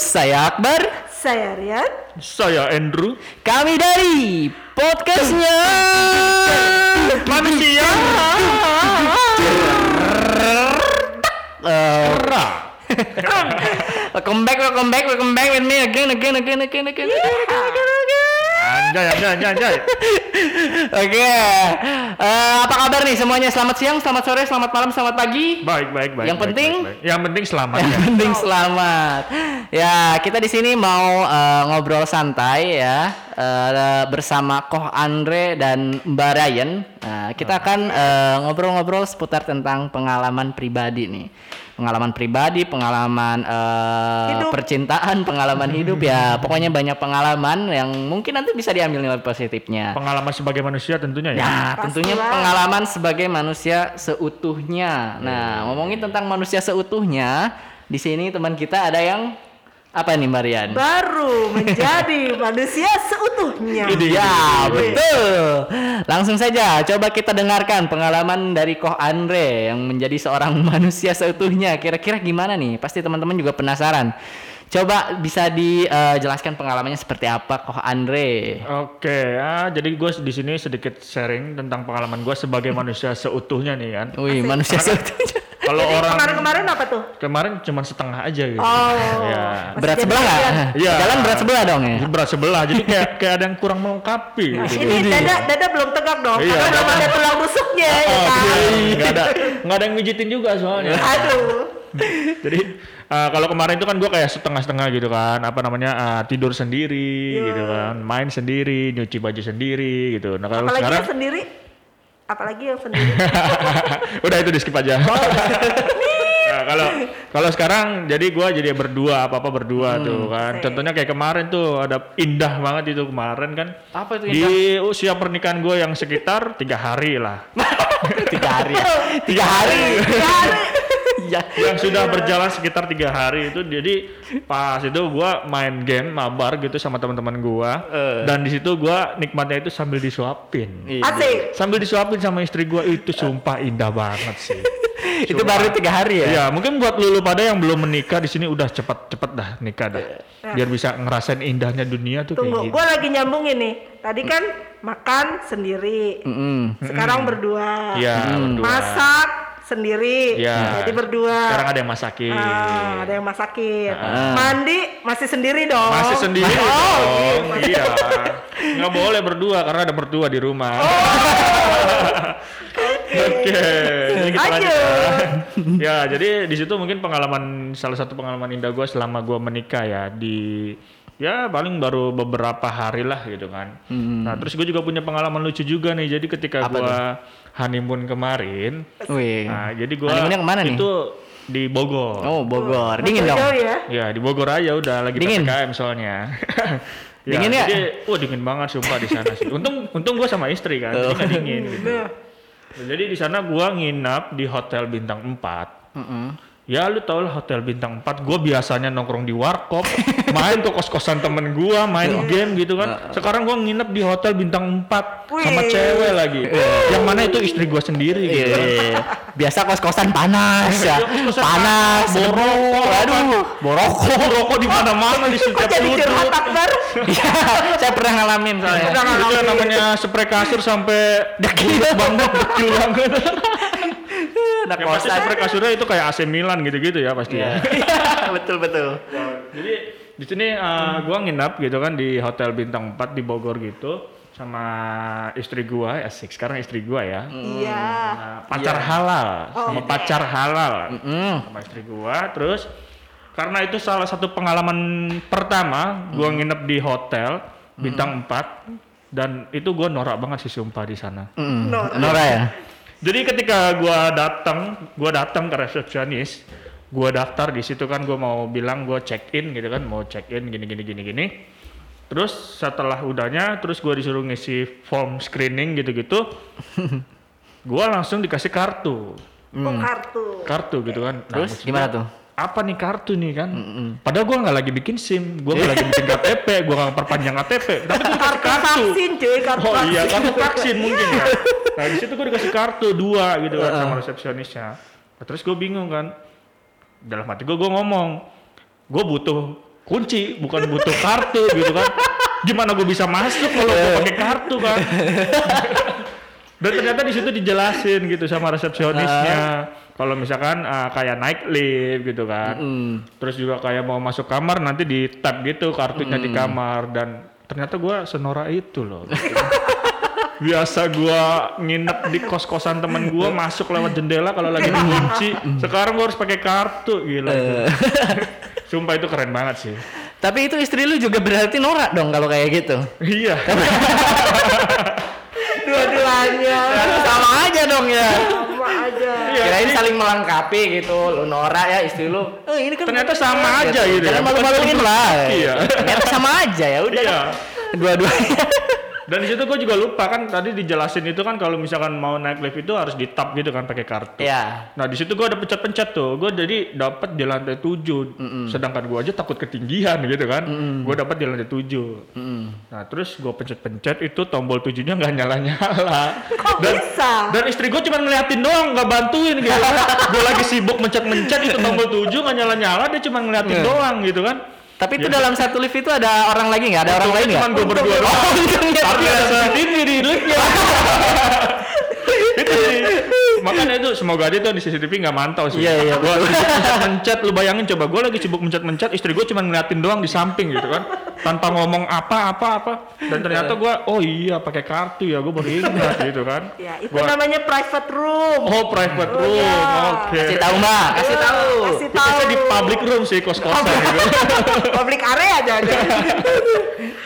saya Akbar. Saya Rian. Saya Andrew. Kami dari podcastnya Manusia. Eh, welcome back, welcome back, welcome back with me again, again, again, again, again, again, again, again, again. Anjay, anjay, anjay, anjay. Oke, Eh, apa kabar nih semuanya? Selamat siang, selamat sore, selamat malam, selamat pagi. Baik, baik, baik. Yang baik, penting? baik, baik. yang penting selamat Yang ya. penting selamat. Ya, kita di sini mau eh, ngobrol santai ya eh, bersama Koh Andre dan Mbak Ryan. Nah, kita akan eh, ngobrol-ngobrol seputar tentang pengalaman pribadi nih. Pengalaman pribadi, pengalaman Hidup. percintaan, pengalaman hidup ya. Pokoknya banyak pengalaman yang mungkin nanti bisa diambil nilai positifnya. Pengalaman sebagai manusia tentunya ya. Nah, tentunya Pastilah. pengalaman sebagai manusia seutuhnya. Nah, ngomongin tentang manusia seutuhnya, di sini teman kita ada yang apa nih, Marian? Baru menjadi manusia seutuhnya. Ya, betul. Langsung saja, coba kita dengarkan pengalaman dari Koh Andre yang menjadi seorang manusia seutuhnya. Kira-kira gimana nih? Pasti teman-teman juga penasaran. Coba bisa dijelaskan pengalamannya seperti apa, Koh Andre? Oke, ya, jadi gue di sini sedikit sharing tentang pengalaman gue sebagai manusia seutuhnya nih kan. Wih, manusia seutuhnya. Kalau orang kemarin-kemarin apa tuh? kemarin cuma setengah aja gitu. Oh. Ya. Berat sebelah nggak? gantian. Iya. Jalan berat sebelah dong ya? Berat sebelah, jadi kayak kayak ada yang kurang melengkapi. Gitu. Ini dada dada belum tegak dong, Iya. karena belum ada tulang rusuknya ya Oh, kan. iya, nggak ada nggak ada yang mijitin juga soalnya. Aduh. Jadi uh, kalau kemarin itu kan gue kayak setengah-setengah gitu kan, apa namanya uh, tidur sendiri Iya. gitu kan, main sendiri, nyuci baju sendiri gitu. Nah kalau Apalagi sekarang sendiri. Apalagi yang sendiri. udah itu di skip aja. Nah, kalau kalau sekarang jadi gue jadi berdua apa apa berdua tuh kan. Asik. Contohnya kayak kemarin tuh ada indah banget itu kemarin kan. Apa itu Di usia pernikahan gue yang sekitar tiga hari lah. tiga hari ya? tiga hari ya yang sudah berjalan sekitar tiga hari itu jadi pas itu gua main game mabar gitu sama teman-teman gua Eh. dan di situ gua nikmatnya itu sambil disuapin Asik. sambil disuapin sama istri gua itu sumpah indah banget sih itu baru tiga hari ya ya mungkin buat lulu pada yang belum menikah di sini udah cepet-cepet dah nikah dah biar bisa ngerasain indahnya dunia tuh Tunggu, kayak gitu gue lagi nyambung ini. Tadi kan makan sendiri. Mm-mm. Sekarang berdua. Iya, berdua. Masak sendiri. Iya. Jadi berdua. sekarang ada yang masakin Ah, ada yang masakin. Ah. Mandi masih sendiri dong. masih sendiri Oh, dong gitu. iya nggak boleh berdua karena ada berdua di rumah Oke, jadi kita Lanjut. lanjut. ya, jadi di situ mungkin pengalaman salah satu pengalaman indah gue selama gue menikah ya di ya paling baru beberapa hari lah gitu kan. Nah terus gue juga punya pengalaman lucu juga nih. Jadi ketika gue honeymoon kemarin, Wih. nah jadi gue Honeymoonnya ke mana nih? itu di Bogor. oh Bogor dingin dong ya. Ya di Bogor aja udah lagi Dingin? ppkm soalnya. Dingin ya? Jadi, wah dingin banget sumpah di sana sih. Untung untung gue sama istri kan, jadi nggak dingin. Gitu. Nah, Jadi di sana gua nginap di hotel bintang 4. Mm-mm. Ya lu tau lah hotel bintang 4 Gua biasanya nongkrong di warkop Main ke kos-kosan temen gua Main game gitu kan. Sekarang gua nginep di hotel bintang 4 Sama cewek lagi. Yang mana itu istri gua sendiri Iya, gitu. Iya, iya. biasa kos kosan panas ya. Iya, kos-kosan panas panas, borok, debu. aduh borokok Rokok di mana-mana di setiap sudut? Iya, saya pernah ngalamin soalnya. Pernah ngalamin. Namanya spray kasur sampai dekil banget, dekil banget. Anak Ya pasti kasurnya itu kayak AC Milan gitu-gitu ya pasti ya. Iya, betul betul Jadi di sini uh, gua nginap gitu kan di hotel bintang 4 di Bogor gitu sama istri gua asik sekarang istri gua ya. Iya. Nah, pacar halal sama pacar halal Mm. sama istri gua terus karena itu salah satu pengalaman pertama gua nginep di hotel bintang 4 dan itu gua norak banget sih sumpah di sana. Mm. Nora. Nora ya Jadi ketika gua datang, gua datang ke resepsionis, gua daftar di situ kan gua mau bilang gua check in gitu kan, mau check in gini gini gini gini. Terus setelah udahnya, terus gua disuruh ngisi form screening gitu-gitu. gua langsung dikasih kartu, Oh, kartu. kartu gitu kan. Nah, terus maksud gimana tuh Apa nih kartu nih kan? Padahal gua nggak lagi bikin SIM, gua nggak lagi bikin KTP, gua nggak perpanjang KTP, tapi dikasih Kartu kartu. vaksin cuy, kartu Oh iya, kartu vaksin mungkin ya. Nah di situ gue dikasih kartu dua gitu kan sama resepsionisnya. Nah, terus gue bingung kan. Dalam hati gue gue ngomong, gue butuh kunci bukan butuh kartu gitu kan gimana gue bisa masuk kalau gue pakai kartu kan dan ternyata di situ dijelasin gitu sama resepsionisnya kalau misalkan uh, kayak naik lift gitu kan terus juga kayak mau masuk kamar nanti di tap gitu kartunya di kamar dan ternyata gua senora itu loh gitu. biasa gua nginep di kos-kosan temen gua masuk lewat jendela kalau lagi dikunci sekarang gua harus pakai kartu gila itu. sumpah itu keren banget sih Tapi itu istri lu juga berarti norak dong kalau kayak gitu. iya Dua-duanya Sama aja dong ya. sama aja. Iya, Kirain jadi- saling melengkapi gitu. Lu norak ya istri lu. Oh, ini kan Ternyata sama aja gitu ya, Jangan malu-maluin lah. Iya. Ternyata sama aja ya udah. Iya. Dua-duanya. Dan di situ gue juga lupa kan tadi dijelasin itu kan kalau misalkan mau naik lift itu harus di tap gitu kan pakai kartu. Iya. Nah di situ gue ada pencet-pencet tuh, gue jadi dapat di lantai 7 sedangkan gue aja takut ketinggian gitu kan, gue dapat di lantai 7 Nah terus gue pencet-pencet itu tombol tujuhnya nggak nyala-nyala. Kok Dan, bisa? dan istri gue cuma ngeliatin doang, nggak bantuin gitu. gue lagi sibuk mencet-mencet itu tombol 7 nggak nyala-nyala, dia cuma ngeliatin Iya. doang gitu kan. Tapi itu Ya. dalam satu lift itu ada orang lagi nggak? Ada orang lain Cuma nggak? gue berdua doang. Oh, untungnya Tapi ada CCTV di liftnya. itu sih. Makanya itu semoga aja tuh di CCTV nggak mantau sih. Iya, iya, Gua sibuk mencet-mencet, lu bayangin coba gue lagi sibuk mencet-mencet, istri gue cuma ngeliatin doang di samping gitu kan, tanpa ngomong apa-apa apa. Dan ternyata gue, oh iya pakai kartu ya, gue baru ingat gitu kan. Ya, itu Gua- namanya private room. Oh private Oh, room, iya. oke. Kasih tahu mbak, kasih tahu. Kasih tahu. di public room sih kos-kosan gitu. Public area aja.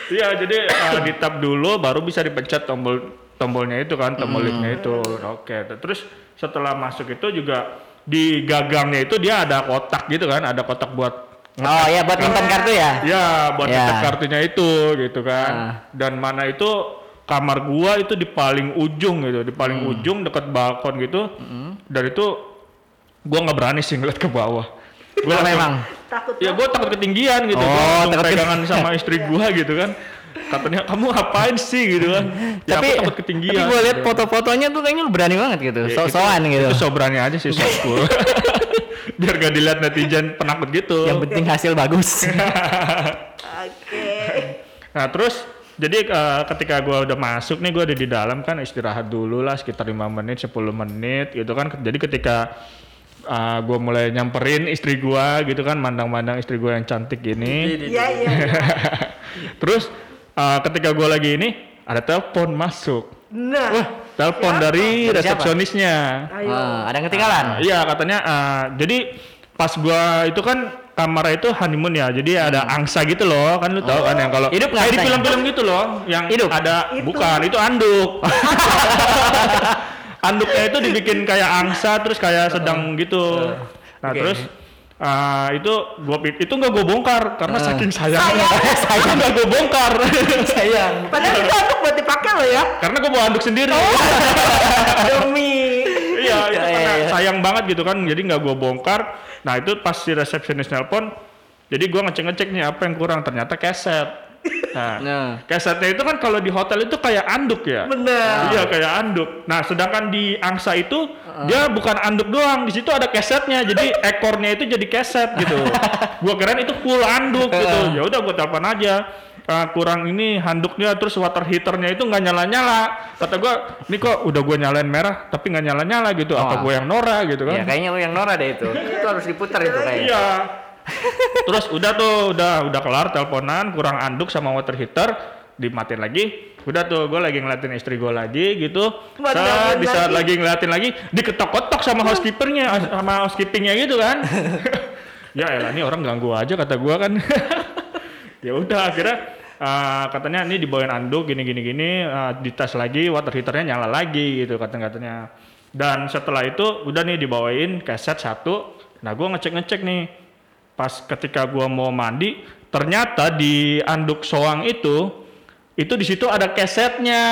Iya, jadi uh, di tab dulu baru bisa dipencet tombol tombolnya itu kan, tombol liftnya itu. Oke, terus setelah masuk itu juga di gagangnya itu dia ada kotak gitu kan, ada kotak buat Oh ya buat nyimpan kartu ya? ya buat Ya. ngetek kartunya itu gitu kan. Ah. Dan mana itu kamar gua itu di paling ujung gitu, di paling Hmm. ujung dekat balkon gitu. Dan itu gua nggak berani sih ngeliat ke bawah. Gua Kenapa langsung- emang? Takut Ya gue takut ketinggian gitu, Oh, langsung takut pegangan sama istri gue gitu kan. Katanya kamu ngapain sih gitu kan? Ya tapi aku takut ketinggian. tapi gue lihat gitu. foto-fotonya tuh kayaknya lu berani banget gitu, Ya, sok-sokan itu- gitu. Itu so berani aja sih so cool. Biar gak dilihat netizen penakut gitu. Yang penting hasil bagus. Oke. Nah terus jadi eh, ketika gue udah masuk nih gue ada di dalam kan istirahat dulu lah sekitar 5 menit 10 menit gitu kan. Jadi ketika gue mulai nyamperin istri gue gitu kan mandang-mandang istri gue yang cantik ini. Iya, iya. Terus uh, ketika gue lagi ini ada telepon masuk. Nah, Telepon Siapa? dari resepsionisnya. ayo. Ah, ada yang ketinggalan. Uh, iya katanya uh, jadi pas gua itu kan kamar itu honeymoon ya. Jadi ada angsa gitu loh. Kan lu tahu kan yang kalau Hidup nggak kayak di angsanya? film-film gitu loh yang Hidup? ada Itu. bukan itu anduk. Anduknya itu dibikin kayak angsa terus kayak sedang gitu. Nah, Oke. terus uh, itu gua itu nggak gua bongkar karena Ah. saking sayangnya. Sayang. Saya nggak gua bongkar. Sayang. Padahal itu anduk buat dipakai loh ya. karena gua bawa anduk sendiri. Demi. iya, itu Iya, karena iya. sayang banget gitu kan. Jadi nggak gua bongkar. Nah, itu pas si resepsionis nelpon, jadi gua ngecek-ngecek nih apa yang kurang. Ternyata keset. Nah, Nah. kesetnya itu kan kalau di hotel itu kayak anduk ya. Bener. Iya kayak anduk. Nah sedangkan di angsa itu dia bukan anduk doang, di situ ada kesetnya. Jadi ekornya itu jadi keset gitu. gua keren itu full anduk gitu. Ya udah gua telepon aja. "Ah, kurang ini handuknya terus water heaternya itu nggak nyala-nyala. Kata gua, ini kok udah gua nyalain merah tapi nggak nyala-nyala gitu. Apa Oh. gua yang Nora gitu Ya kan? kayaknya lu yang Nora deh itu. itu harus diputar itu kayaknya. Iya. Terus udah tuh, udah udah kelar teleponan, kurang anduk sama water heater, dimatiin lagi. Udah tuh, gue lagi ngeliatin istri gue lagi gitu. Saat di saat lagi? lagi ngeliatin lagi, diketok-ketok sama housekeepernya, sama housekeepingnya gitu kan. ya elah ini orang ganggu aja kata gue kan. ya udah akhirnya uh, katanya ini dibawain anduk gini gini gini uh, dites lagi water heaternya nyala lagi gitu kata katanya dan setelah itu udah nih dibawain keset satu nah gue ngecek ngecek nih pas ketika gua mau mandi ternyata di anduk soang itu itu di situ ada kesetnya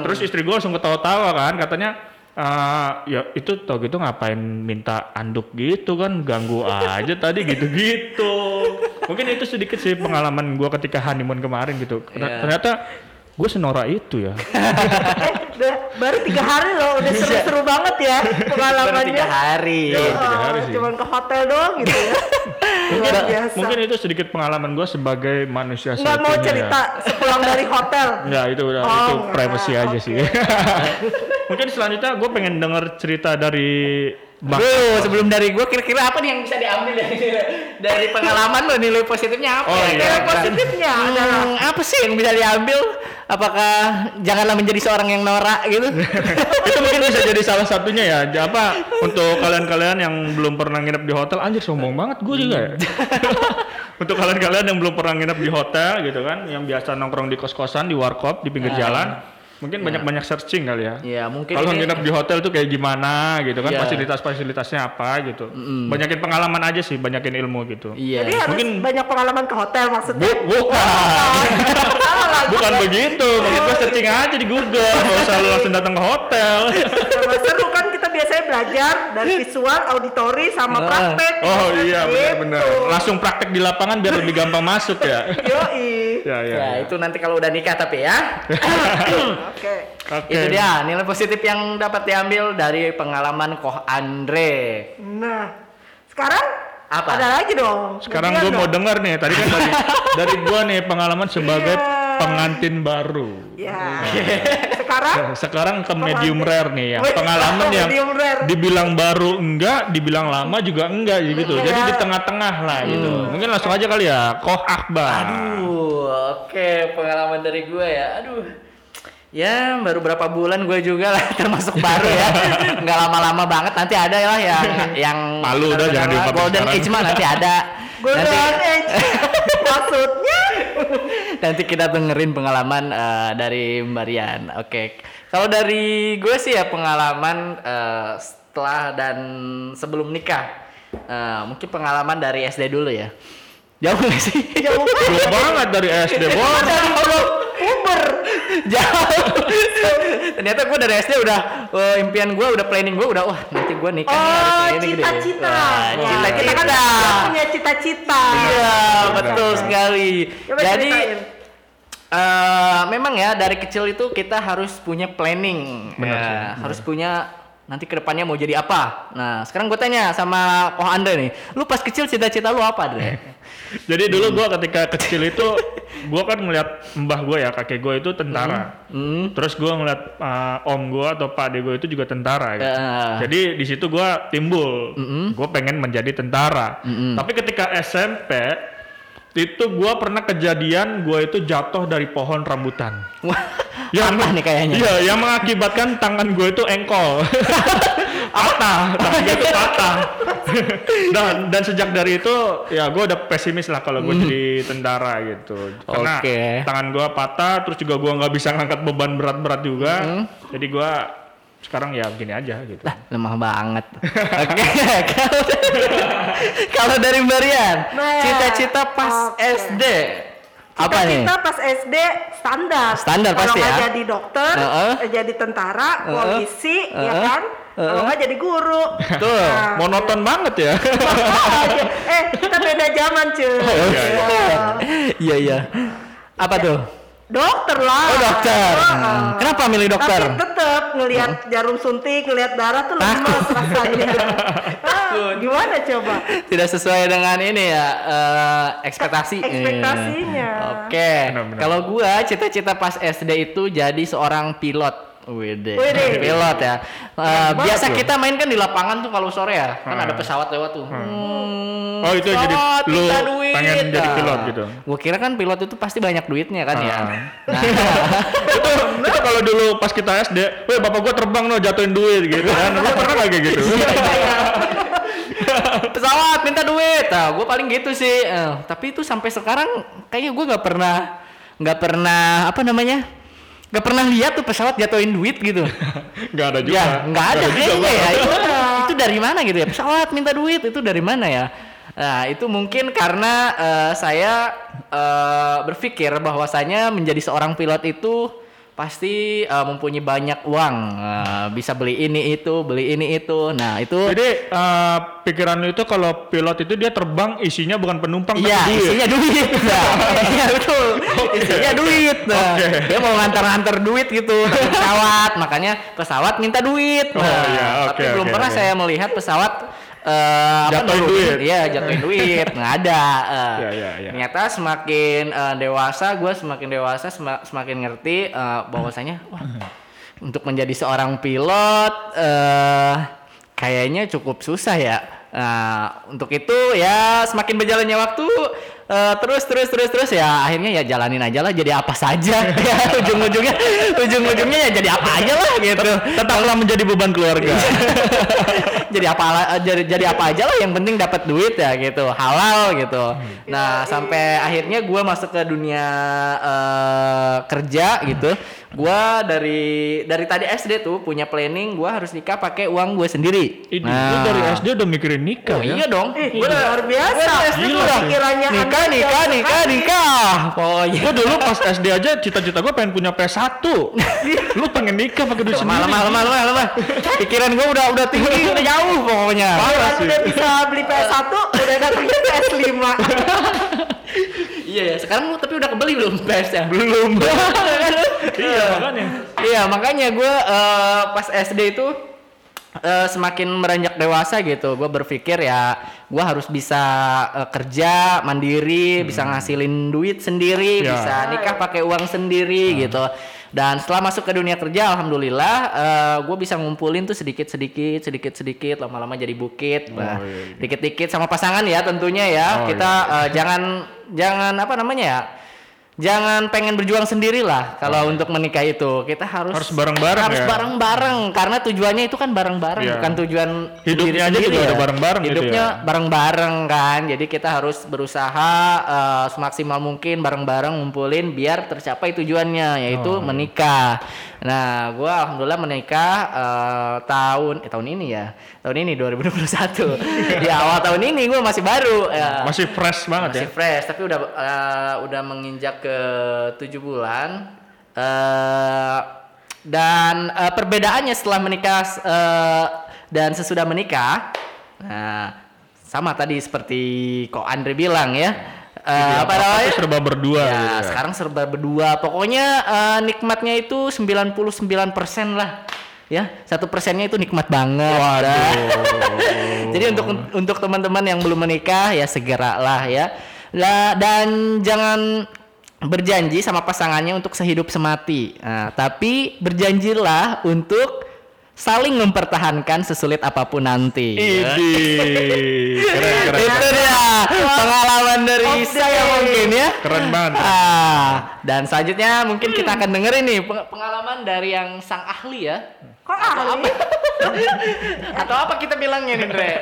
terus istri gua langsung ketawa-tawa kan katanya "Ah, ya itu tau gitu ngapain minta anduk gitu kan ganggu aja tadi gitu-gitu mungkin itu sedikit sih pengalaman gua ketika honeymoon kemarin gitu Iya. ternyata gue senora itu ya Eh, baru tiga hari loh, udah seru-seru banget ya Baru pengalamannya. tiga hari. Iya. baru tiga hari Oh, sih. Cuman ke hotel doang gitu ya. mungkin, biasa. mungkin itu sedikit pengalaman gue sebagai manusia Nggak mau cerita ya. sepulang dari hotel. Enggak, itu udah Oh, itu privacy aja Oke. sih. mungkin selanjutnya gue pengen denger cerita dari Bang. Bro, sebelum dari gue kira-kira apa nih yang bisa diambil dari dari pengalaman lo nilai positifnya apa? Oh, ya? iya. Nilai positifnya adalah Hmm, apa sih yang bisa diambil? Apakah janganlah menjadi seorang yang norak gitu? itu mungkin bisa jadi salah satunya ya. Apa untuk kalian-kalian yang belum pernah nginep di hotel, anjir sombong banget gue juga ya. untuk kalian-kalian yang belum pernah nginep di hotel gitu kan, yang biasa nongkrong di kos-kosan, di warkop, di pinggir Ah. jalan, mungkin banyak-banyak searching kali ya. ya mungkin Kalau nginep di hotel tuh kayak gimana gitu kan, Iya. fasilitas-fasilitasnya apa gitu. Banyakin pengalaman aja sih, banyakin ilmu gitu. Iya. Jadi harus Mungkin- banyak pengalaman ke hotel maksudnya. Bu, bukan. Bukan begitu, maksud gue searching aja di Google, nggak usah lu langsung datang ke hotel. Sama seru kan kita biasanya belajar dari visual, auditori, sama Ah. praktek. Oh Gitu. iya benar-benar. Langsung praktek di lapangan biar lebih gampang masuk ya. Yoi. Ya ya. Ya, itu nanti kalau udah nikah tapi ya. Oke. Oke. Itu dia nilai positif yang dapat diambil dari pengalaman Koh Andre. Nah, sekarang Apa? Ada lagi dong. Sekarang gue mau dong. denger nih. Tadi kan dari dari gue nih pengalaman sebagai Iya. Pengantin baru. Ya. Sekarang Sekarang ke medium rare nih ya. Pengalaman yang rare. dibilang baru enggak, dibilang lama juga enggak gitu. Iya. Jadi di tengah-tengah lah gitu. Mungkin langsung aja kali ya. Koh Akbar. Aduh, oke pengalaman dari gue ya. Aduh. Ya baru berapa bulan gue juga lah termasuk baru ya nggak lama-lama banget nanti ada lah yang yang Malu udah, jangan diungkapin golden sekarang. age mah nanti ada Golden nanti Age. Maksudnya nanti kita dengerin pengalaman eh, dari Mbak Rian. Oke. Kalau dari gue sih ya pengalaman eh, setelah dan sebelum nikah. Eh, mungkin pengalaman dari SD dulu ya. Jauh nggak sih? Jauh Jauh banget dari SD, Bos. Uber. jauh. Ternyata gue dari SD udah eh, impian gue udah planning gue udah wah nanti gue nikah Oh, cita-cita. Wah, Ya, cita-cita. Kita kan punya cita-cita. iya betul sekali. Coba jadi ceritain. Eh, memang ya dari kecil itu kita harus punya planning Benar Ya, sih, benar. harus punya nanti ke depannya mau jadi apa nah sekarang gue tanya sama Koh Andre nih lu pas kecil cita-cita lu apa Andre Jadi dulu gua ketika kecil itu gua kan ngeliat mbah gua ya kakek gua itu tentara. hmm. Terus gua ngeliat uh, om gua atau pak ade gua itu juga tentara gitu. Ya. Jadi di situ gua timbul. Mm-mm. Gua pengen menjadi tentara. Mm-mm. Tapi ketika SMP itu gua pernah kejadian gua itu jatuh dari pohon rambutan. Wah, apa nih kayaknya Iya, yang mengakibatkan tangan gue itu engkol. patah, tangan gue itu patah. dan dan sejak dari itu ya gue udah pesimis lah kalau gue jadi tentara gitu. Karena Hmm. Oke. tangan gue patah, terus juga gue nggak bisa ngangkat beban berat-berat juga. Hmm. Jadi gue sekarang ya gini aja gitu. Lah, lemah banget. Oke, kalau kalau dari Marian, Nah, cita-cita pas oke. SD apa nih? Cita-cita pas SD standar. Standar Kalau pasti ya. jadi dokter, Heeh. eh, jadi tentara, polisi, ya Heeh. kan? Kalau Heeh. nggak jadi guru. Tuh, Nah, Monoton banget ya. eh, kita beda zaman cuy. iya, iya. Iya iya. Apa tuh? Dokter lah. Oh dokter. Heeh. Hmm. Kenapa milih dokter? Tapi tetap ngelihat jarum suntik, ngelihat darah tuh lemes rasanya. Ah, gimana coba? Tidak sesuai dengan ini ya eh, ekspektasi. Ekspektasinya. Eh, Oke. Benar-benar. Kalau gua cita-cita pas SD itu jadi seorang pilot. Wede. Wede. Pilot ya. Banget biasa loh. kita main kan di lapangan tuh kalau sore ya. Kan Ah. ada pesawat lewat tuh. Hmm, Oh, itu jadi pesawat, lu minta duit. pengen jadi Nah, pilot gitu? Gua kira kan pilot itu pasti banyak duitnya kan ya. Ah. Nah, itu itu kalau dulu pas kita SD, weh bapak gua terbang no jatuhin duit gitu kan. Lu pernah nggak kayak gitu? pesawat minta duit nah gue paling gitu sih Eh, tapi itu sampai sekarang kayaknya gue nggak pernah nggak pernah apa namanya nggak pernah lihat tuh pesawat jatuhin duit gitu. Nggak ada juga. ya nggak ada juga, kayaknya ya. Itu, itu dari mana gitu ya? Pesawat minta duit itu dari mana ya? Nah itu mungkin karena eh, saya eh, berpikir bahwasanya menjadi seorang pilot itu pasti eh, mempunyai banyak uang Eh, bisa beli ini itu beli ini itu nah itu Jadi eh, pikiran lu itu kalau pilot itu dia terbang isinya bukan penumpang Iya, tapi duit. isinya duit. Nah, Iya betul. Isinya duit. Nah, Oke. dia mau ngantar-ngantar duit gitu pesawat, makanya pesawat minta duit. Oh, Nah, iya, tapi oke, belum oke, pernah oke. saya melihat pesawat apa, Jatuhin duit. Iya, jatuhin duit. Nggak ada. eh. Iya, iya, iya. Ternyata semakin eh, dewasa, gue semakin dewasa, sema- semakin ngerti eh, bahwasanya wah, untuk menjadi seorang pilot eh kayaknya cukup susah ya. Nah, untuk itu ya semakin berjalannya waktu eh, terus terus terus terus ya akhirnya ya jalanin aja lah jadi apa saja ya ujung-ujungnya ujung-ujungnya ya jadi apa aja lah gitu. Tetaplah menjadi beban keluarga. jadi apa jadi jadi apa aja lah yang penting dapat duit ya gitu halal gitu nah sampai akhirnya gua masuk ke dunia eh, kerja gitu gua dari dari tadi SD tuh punya planning gua harus nikah pakai uang gue sendiri Ini lu dari SD udah mikirin nikah Oh ya? iya dong. Ih, Gua udah- luar biasa. gua dari SD Gila udah. Pikirannya nikah, nikah, nikah, nikah. Pokoknya. Gue dulu pas SD aja cita-cita gue pengen punya PS1. Lu pengen nikah pakai duit sendiri. Malam, malam, malam, malam. Pikiran gua udah udah tinggi, udah jauh pokoknya. Kalau udah bisa beli PS1, udah datangnya PS5. Iya ya, sekarang lu tapi udah kebeli belum PS ya? Belum. iya makanya. Iya makanya gue pas SD itu eh, semakin meranjak dewasa gitu, gue berpikir ya gue harus bisa eh, kerja mandiri, bisa ngasilin duit sendiri, Ya. bisa nikah pakai uang sendiri gitu. Dan setelah masuk ke dunia kerja, alhamdulillah gue bisa ngumpulin tuh sedikit sedikit, sedikit sedikit, lama-lama jadi bukit, Nah, iya, iya. dikit-dikit sama pasangan ya tentunya ya. Oh, Kita eh, jangan jangan apa namanya ya? Jangan pengen berjuang sendiri lah kalau untuk menikah itu. Kita harus Harus bareng-bareng harus ya? bareng-bareng karena tujuannya itu kan bareng-bareng Iya. bukan tujuan Hidupnya aja juga ya. udah bareng-bareng gitu Hidupnya ya? bareng-bareng kan. Jadi kita harus berusaha eh, semaksimal mungkin bareng-bareng ngumpulin biar tercapai tujuannya yaitu Oh, menikah. Nah, gua alhamdulillah menikah eh, tahun eh tahun ini ya. Tahun ini 2021. di awal tahun ini gua masih baru ya Masih fresh banget ya. masih fresh tapi udah eh, udah menginjak ke tujuh bulan eh dan eh, perbedaannya setelah menikah eh, dan sesudah menikah nah sama tadi seperti kok Andre bilang ya Eh, apa namanya? serba berdua ya, gitu ya. sekarang serba berdua. Pokoknya eh, nikmatnya itu 99% lah ya. Satu persennya itu nikmat banget jadi untuk untuk teman-teman yang belum menikah ya segeralah ya. Lah dan jangan berjanji sama pasangannya untuk sehidup semati. Nah, tapi berjanjilah untuk saling mempertahankan sesulit apa pun nanti. Ya. Idi. Keren keren. Itu dia pengalaman dari Oke. saya mungkin ya. Keren banget. Ah, dan selanjutnya mungkin kita akan dengerin nih peng- pengalaman dari yang sang ahli ya. Kok ahli? Atau apa kita bilangnya nih, Dre?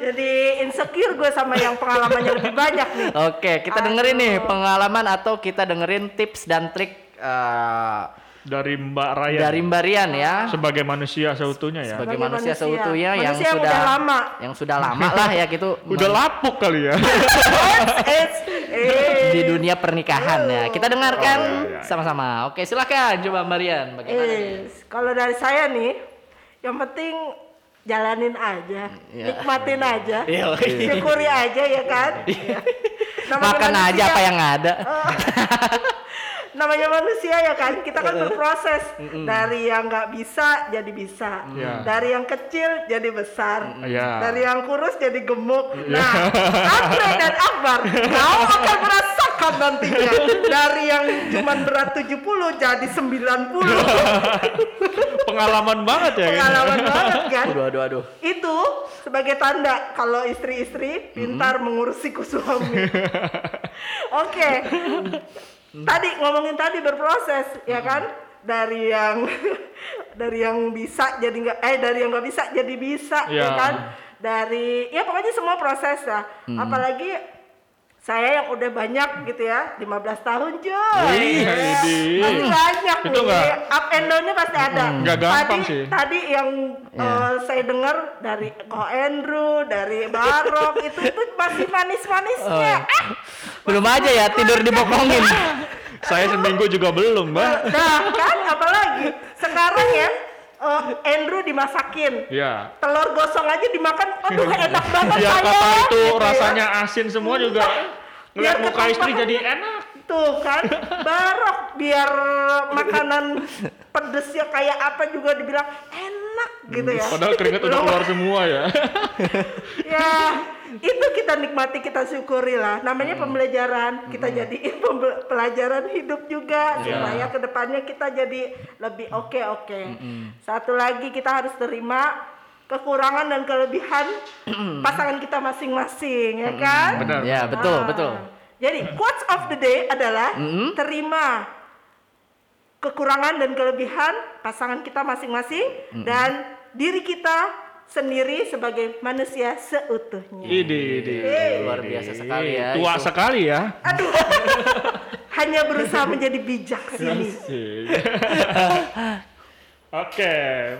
Jadi insecure gue sama yang pengalamannya lebih banyak nih. Oke, kita dengerin nih pengalaman atau kita dengerin tips dan trik eh, Dari Mbak Raya. dari Mbak Rian ya. sebagai manusia seutuhnya ya. Sebagai manusia, manusia. seutuhnya yang Manusia yang sudah udah lama. yang sudah lama lah ya gitu Udah lapuk kali ya. Di dunia pernikahan ya. Kita dengarkan Oh, iya, iya. sama-sama. Oke, silakan coba Mbak Rian bagaimana nih? Eh, kalau dari saya nih, yang penting jalanin aja, Iya. nikmatin aja, Iya, iya. syukuri aja ya kan. Namanya Makan aja manusia- apa yang ada. namanya manusia ya kan kita kan berproses dari yang nggak bisa jadi bisa Iya. dari yang kecil jadi besar Iya. dari yang kurus jadi gemuk nah Andre dan Akbar kau akan merasakan nantinya dari yang cuma berat 70 jadi 90 Pengalaman banget ya. kan? pengalaman banget kan Aduh aduh aduh. itu sebagai tanda kalau istri-istri pintar mengurus siku suami. Oke. Tadi ngomongin tadi berproses ya kan? Dari yang dari yang bisa jadi nggak eh dari yang nggak bisa jadi bisa ya Ya. kan? Dari ya pokoknya semua proses lah. Apalagi saya yang udah banyak gitu ya 15 tahun cuy. Idi. masih banyak Itu nih. up and down-nya pasti ada. Nggak gampang tadi, sih. tadi yang Ya. eh, saya dengar dari Ko Andrew dari Barok itu itu masih manis-manisnya. Oh. Belum aja ya tidur dibokongin. Saya seminggu juga belum, Mbak. nah kan apalagi sekarang ya eh, Andrew dimasakin Ya. telur gosong aja dimakan aduh enak banget saya kata itu gitu ya. rasanya asin semua juga ngeliat Biar muka istri jadi enak. tuh kan barok biar makanan pedesnya kayak apa juga dibilang enak enak gitu ya. Padahal keringat udah keluar semua ya. ya itu kita nikmati kita syukuri lah. Namanya pembelajaran. Kita jadiin pembe- pelajaran hidup juga supaya ke depannya kita jadi lebih oke oke. Satu lagi kita harus terima kekurangan dan kelebihan pasangan kita masing-masing ya kan? Benar. Ya, betul, Ah. betul. jadi quotes of the day adalah terima kekurangan dan kelebihan pasangan kita masing-masing dan diri kita sendiri sebagai manusia seutuhnya. Ide, ide. Luar biasa sekali ya. Tua itu. sekali ya. Aduh, hanya berusaha menjadi bijak sini. Oke,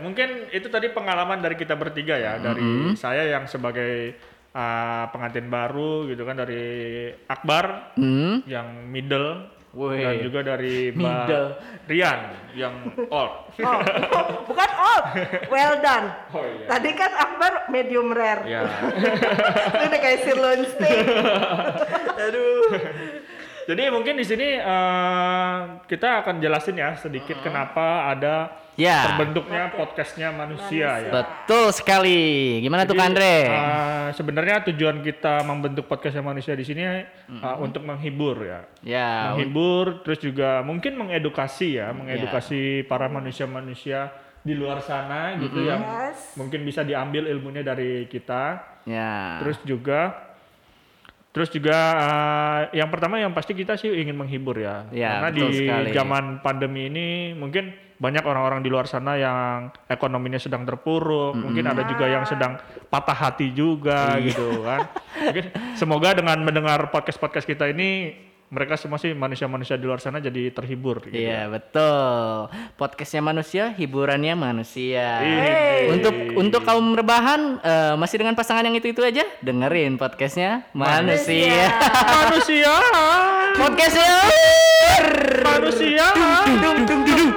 mungkin itu tadi pengalaman dari kita bertiga ya, dari saya yang sebagai uh, pengantin baru gitu kan dari Akbar Hmm. yang middle Wih. dan juga dari Mbak. Rian yang old. Oh, bukan old, well done. Oh, iya. Tadi kan Akbar medium rare. ya. Itu udah kayak sirloin steak. Aduh. Jadi mungkin di sini uh, kita akan jelasin ya sedikit kenapa ada Ya. terbentuknya podcastnya manusia ya. Betul sekali. Gimana tuh Jadi, Kandre? uh, sebenarnya tujuan kita membentuk podcastnya manusia di sini uh, untuk menghibur ya. ya, menghibur terus juga mungkin mengedukasi ya, mengedukasi para manusia-manusia di luar sana gitu yang Yes. mungkin bisa diambil ilmunya dari kita. ya. Terus juga terus juga uh, yang pertama yang pasti kita sih ingin menghibur ya. Ya, Karena di sekali. zaman pandemi ini mungkin banyak orang-orang di luar sana yang ekonominya sedang terpuruk, mungkin ada juga yang sedang patah hati juga Iya. gitu kan. Mungkin semoga dengan mendengar podcast-podcast kita ini mereka semua sih manusia-manusia di luar sana jadi terhibur. Gitu. Iya ya. betul. Podcastnya manusia, hiburannya manusia. Hey. Untuk untuk kaum rebahan uh, masih dengan pasangan yang itu itu aja, dengerin podcastnya manusia. Manusia. podcastnya manusia. Dung dung dung